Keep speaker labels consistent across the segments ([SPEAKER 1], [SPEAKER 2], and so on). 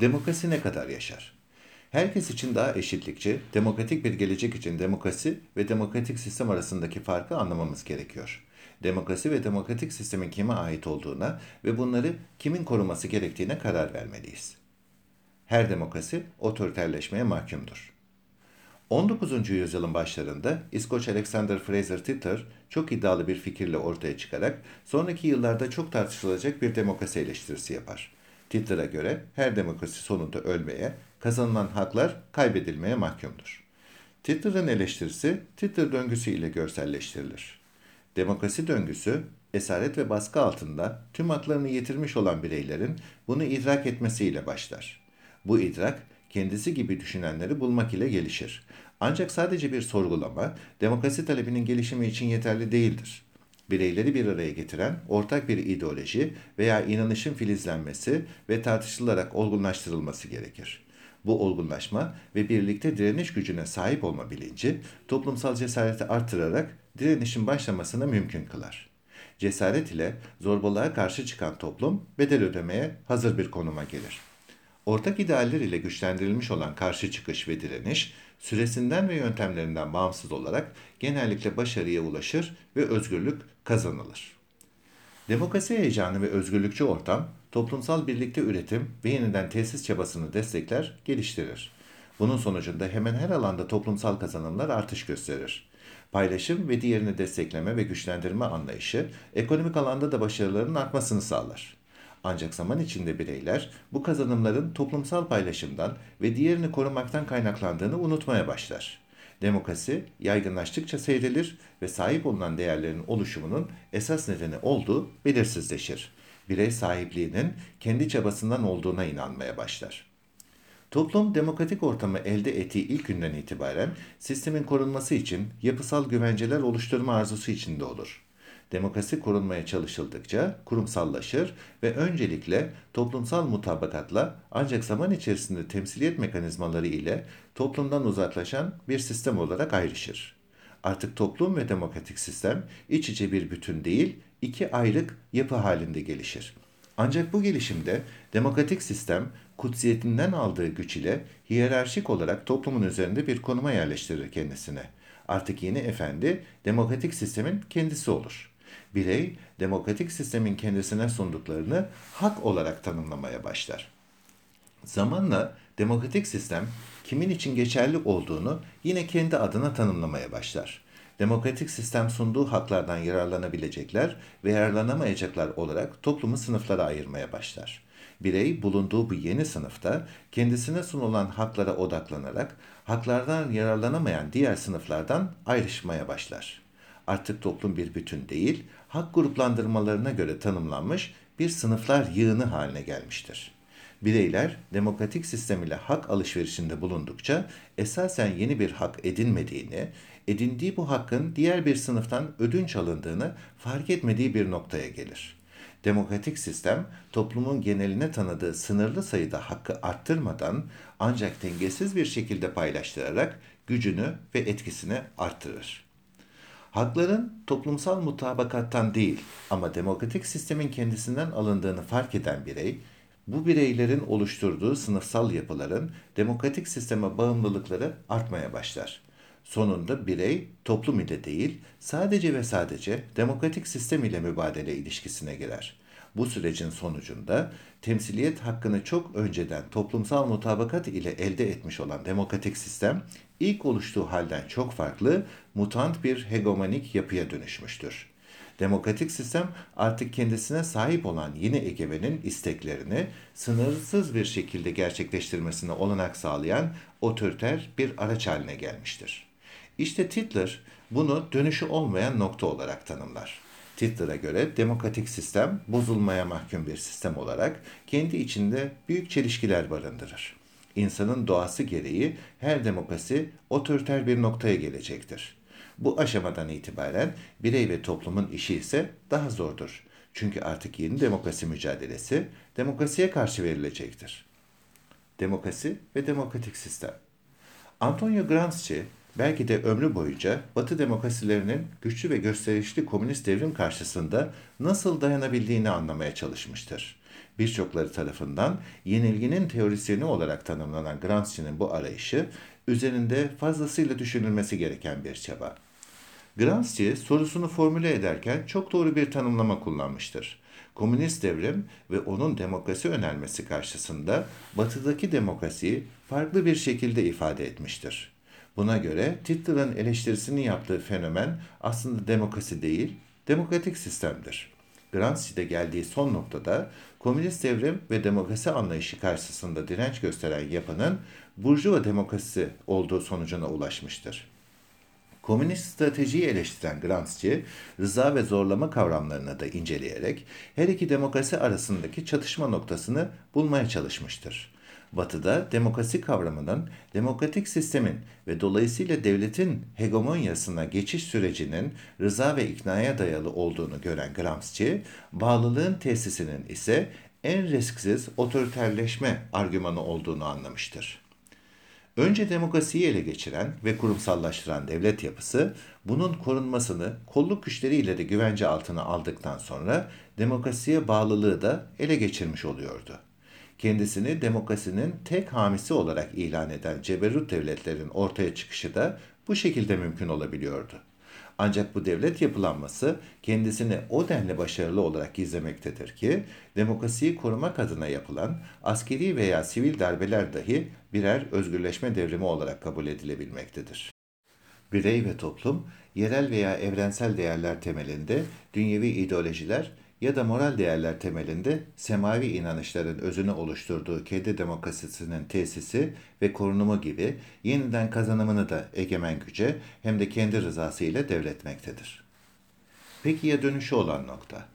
[SPEAKER 1] Demokrasi ne kadar yaşar? Herkes için daha eşitlikçi, demokratik bir gelecek için demokrasi ve demokratik sistem arasındaki farkı anlamamız gerekiyor. Demokrasi ve demokratik sistemin kime ait olduğuna ve bunları kimin koruması gerektiğine karar vermeliyiz. Her demokrasi otoriterleşmeye mahkumdur. 19. yüzyılın başlarında İskoç Alexander Fraser Titter çok iddialı bir fikirle ortaya çıkarak sonraki yıllarda çok tartışılacak bir demokrasi eleştirisi yapar. Titter'a göre her demokrasi sonunda ölmeye, kazanılan haklar kaybedilmeye mahkumdur. Titter'ın eleştirisi Titter döngüsü ile görselleştirilir. Demokrasi döngüsü, esaret ve baskı altında tüm haklarını yitirmiş olan bireylerin bunu idrak etmesiyle başlar. Bu idrak, kendisi gibi düşünenleri bulmak ile gelişir. Ancak sadece bir sorgulama, demokrasi talebinin gelişimi için yeterli değildir. Bireyleri bir araya getiren ortak bir ideoloji veya inanışın filizlenmesi ve tartışılarak olgunlaştırılması gerekir. Bu olgunlaşma ve birlikte direniş gücüne sahip olma bilinci toplumsal cesareti artırarak direnişin başlamasını mümkün kılar. Cesaret ile zorbalığa karşı çıkan toplum bedel ödemeye hazır bir konuma gelir. Ortak idealler ile güçlendirilmiş olan karşı çıkış ve direniş, süresinden ve yöntemlerinden bağımsız olarak genellikle başarıya ulaşır ve özgürlük kazanılır. Demokrasi heyecanı ve özgürlükçü ortam, toplumsal birlikte üretim ve yeniden tesis çabasını destekler, geliştirir. Bunun sonucunda hemen her alanda toplumsal kazanımlar artış gösterir. Paylaşım ve diğerini destekleme ve güçlendirme anlayışı ekonomik alanda da başarıların artmasını sağlar. Ancak zaman içinde bireyler bu kazanımların toplumsal paylaşımdan ve diğerini korumaktan kaynaklandığını unutmaya başlar. Demokrasi yaygınlaştıkça seyrelir ve sahip olunan değerlerin oluşumunun esas nedeni olduğu belirsizleşir. Birey sahipliğinin kendi çabasından olduğuna inanmaya başlar. Toplum demokratik ortamı elde ettiği ilk günden itibaren sistemin korunması için yapısal güvenceler oluşturma arzusu içinde olur. Demokrasi korunmaya çalışıldıkça kurumsallaşır ve öncelikle toplumsal mutabakatla ancak zaman içerisinde temsiliyet mekanizmaları ile toplumdan uzaklaşan bir sistem olarak ayrışır. Artık toplum ve demokratik sistem iç içe bir bütün değil, iki ayrık yapı halinde gelişir. Ancak bu gelişimde demokratik sistem kutsiyetinden aldığı güç ile hiyerarşik olarak toplumun üzerinde bir konuma yerleştirir kendisine. Artık yeni efendi demokratik sistemin kendisi olur.'' Birey demokratik sistemin kendisine sunduklarını hak olarak tanımlamaya başlar. Zamanla demokratik sistem kimin için geçerli olduğunu yine kendi adına tanımlamaya başlar. Demokratik sistem sunduğu haklardan yararlanabilecekler ve yararlanamayacaklar olarak toplumu sınıflara ayırmaya başlar. Birey bulunduğu bu yeni sınıfta kendisine sunulan haklara odaklanarak haklardan yararlanamayan diğer sınıflardan ayrışmaya başlar artık toplum bir bütün değil, hak gruplandırmalarına göre tanımlanmış bir sınıflar yığını haline gelmiştir. Bireyler demokratik sistem ile hak alışverişinde bulundukça esasen yeni bir hak edinmediğini, edindiği bu hakkın diğer bir sınıftan ödünç alındığını fark etmediği bir noktaya gelir. Demokratik sistem toplumun geneline tanıdığı sınırlı sayıda hakkı arttırmadan ancak dengesiz bir şekilde paylaştırarak gücünü ve etkisini arttırır. Hakların toplumsal mutabakattan değil ama demokratik sistemin kendisinden alındığını fark eden birey, bu bireylerin oluşturduğu sınıfsal yapıların demokratik sisteme bağımlılıkları artmaya başlar. Sonunda birey toplum ile değil, sadece ve sadece demokratik sistem ile mübadele ilişkisine girer. Bu sürecin sonucunda temsiliyet hakkını çok önceden toplumsal mutabakat ile elde etmiş olan demokratik sistem ilk oluştuğu halden çok farklı, mutant bir hegemonik yapıya dönüşmüştür. Demokratik sistem artık kendisine sahip olan yeni egemenin isteklerini sınırsız bir şekilde gerçekleştirmesine olanak sağlayan otoriter bir araç haline gelmiştir. İşte Titler bunu dönüşü olmayan nokta olarak tanımlar. Titler'a göre demokratik sistem bozulmaya mahkum bir sistem olarak kendi içinde büyük çelişkiler barındırır. İnsanın doğası gereği her demokrasi otoriter bir noktaya gelecektir. Bu aşamadan itibaren birey ve toplumun işi ise daha zordur. Çünkü artık yeni demokrasi mücadelesi demokrasiye karşı verilecektir. Demokrasi ve demokratik sistem. Antonio Gramsci belki de ömrü boyunca Batı demokrasilerinin güçlü ve gösterişli komünist devrim karşısında nasıl dayanabildiğini anlamaya çalışmıştır. Birçokları tarafından yenilginin teorisyeni olarak tanımlanan Gramsci'nin bu arayışı üzerinde fazlasıyla düşünülmesi gereken bir çaba. Gramsci sorusunu formüle ederken çok doğru bir tanımlama kullanmıştır. Komünist devrim ve onun demokrasi önermesi karşısında batıdaki demokrasiyi farklı bir şekilde ifade etmiştir. Buna göre Titler'ın eleştirisini yaptığı fenomen aslında demokrasi değil, demokratik sistemdir. Gramsci'de geldiği son noktada komünist devrim ve demokrasi anlayışı karşısında direnç gösteren yapının burjuva demokrasi olduğu sonucuna ulaşmıştır. Komünist stratejiyi eleştiren Gramsci, rıza ve zorlama kavramlarını da inceleyerek her iki demokrasi arasındaki çatışma noktasını bulmaya çalışmıştır. Batı'da demokrasi kavramının demokratik sistemin ve dolayısıyla devletin hegemonyasına geçiş sürecinin rıza ve iknaya dayalı olduğunu gören Gramsci, bağlılığın tesisinin ise en risksiz otoriterleşme argümanı olduğunu anlamıştır. Önce demokrasiyi ele geçiren ve kurumsallaştıran devlet yapısı, bunun korunmasını kolluk güçleriyle de güvence altına aldıktan sonra demokrasiye bağlılığı da ele geçirmiş oluyordu. Kendisini demokrasinin tek hamisi olarak ilan eden ceberut devletlerin ortaya çıkışı da bu şekilde mümkün olabiliyordu. Ancak bu devlet yapılanması kendisini o denli başarılı olarak gizlemektedir ki demokrasiyi korumak adına yapılan askeri veya sivil darbeler dahi birer özgürleşme devrimi olarak kabul edilebilmektedir. Birey ve toplum yerel veya evrensel değerler temelinde dünyevi ideolojiler ya da moral değerler temelinde semavi inanışların özünü oluşturduğu kendi demokrasisinin tesisi ve korunumu gibi yeniden kazanımını da egemen güce hem de kendi rızası ile devretmektedir. Peki ya dönüşü olan nokta?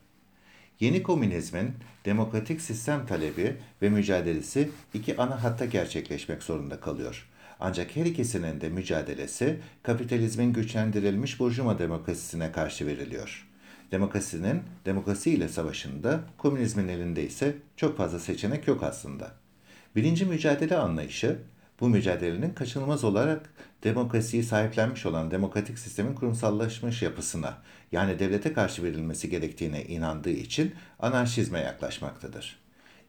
[SPEAKER 1] Yeni komünizmin demokratik sistem talebi ve mücadelesi iki ana hatta gerçekleşmek zorunda kalıyor. Ancak her ikisinin de mücadelesi kapitalizmin güçlendirilmiş burjuva demokrasisine karşı veriliyor.'' Demokrasinin demokrasiyle savaşında, komünizmin elinde ise çok fazla seçenek yok aslında. Birinci mücadele anlayışı, bu mücadelenin kaçınılmaz olarak demokrasiyi sahiplenmiş olan demokratik sistemin kurumsallaşmış yapısına, yani devlete karşı verilmesi gerektiğine inandığı için anarşizme yaklaşmaktadır.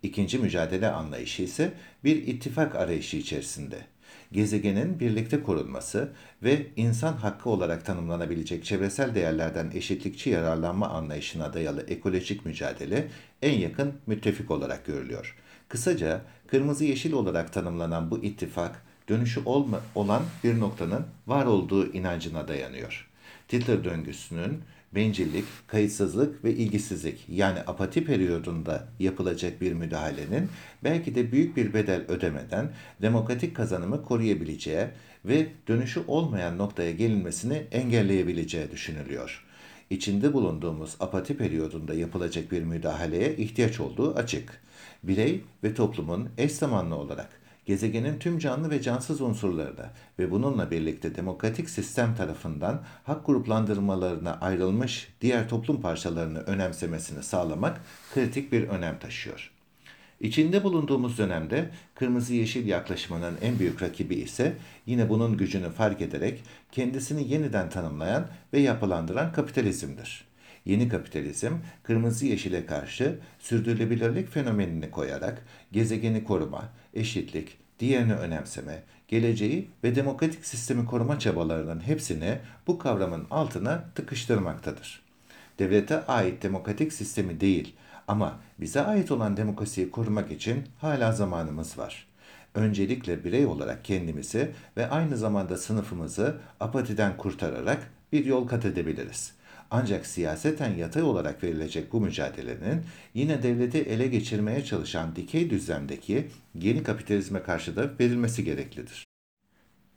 [SPEAKER 1] İkinci mücadele anlayışı ise bir ittifak arayışı içerisinde gezegenin birlikte korunması ve insan hakkı olarak tanımlanabilecek çevresel değerlerden eşitlikçi yararlanma anlayışına dayalı ekolojik mücadele en yakın müttefik olarak görülüyor. Kısaca kırmızı yeşil olarak tanımlanan bu ittifak dönüşü olma, olan bir noktanın var olduğu inancına dayanıyor. Titler döngüsünün bencillik, kayıtsızlık ve ilgisizlik yani apati periyodunda yapılacak bir müdahalenin belki de büyük bir bedel ödemeden demokratik kazanımı koruyabileceği ve dönüşü olmayan noktaya gelinmesini engelleyebileceği düşünülüyor. İçinde bulunduğumuz apati periyodunda yapılacak bir müdahaleye ihtiyaç olduğu açık. Birey ve toplumun eş zamanlı olarak gezegenin tüm canlı ve cansız unsurlarına ve bununla birlikte demokratik sistem tarafından hak gruplandırmalarına ayrılmış diğer toplum parçalarını önemsemesini sağlamak kritik bir önem taşıyor. İçinde bulunduğumuz dönemde kırmızı yeşil yaklaşımının en büyük rakibi ise yine bunun gücünü fark ederek kendisini yeniden tanımlayan ve yapılandıran kapitalizmdir. Yeni kapitalizm kırmızı yeşile karşı sürdürülebilirlik fenomenini koyarak gezegeni koruma, eşitlik, diğerini önemseme, geleceği ve demokratik sistemi koruma çabalarının hepsini bu kavramın altına tıkıştırmaktadır. Devlete ait demokratik sistemi değil ama bize ait olan demokrasiyi korumak için hala zamanımız var. Öncelikle birey olarak kendimizi ve aynı zamanda sınıfımızı apatiden kurtararak bir yol kat edebiliriz. Ancak siyaseten yatay olarak verilecek bu mücadelenin yine devleti ele geçirmeye çalışan dikey düzlemdeki yeni kapitalizme karşı da verilmesi gereklidir.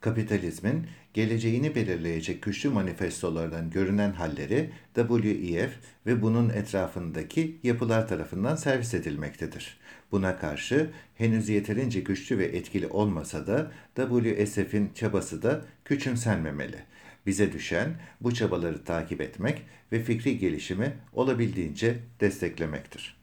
[SPEAKER 1] Kapitalizmin geleceğini belirleyecek güçlü manifestolardan görünen halleri WEF ve bunun etrafındaki yapılar tarafından servis edilmektedir. Buna karşı henüz yeterince güçlü ve etkili olmasa da WSF'in çabası da küçümsenmemeli. Bize düşen bu çabaları takip etmek ve fikri gelişimi olabildiğince desteklemektir.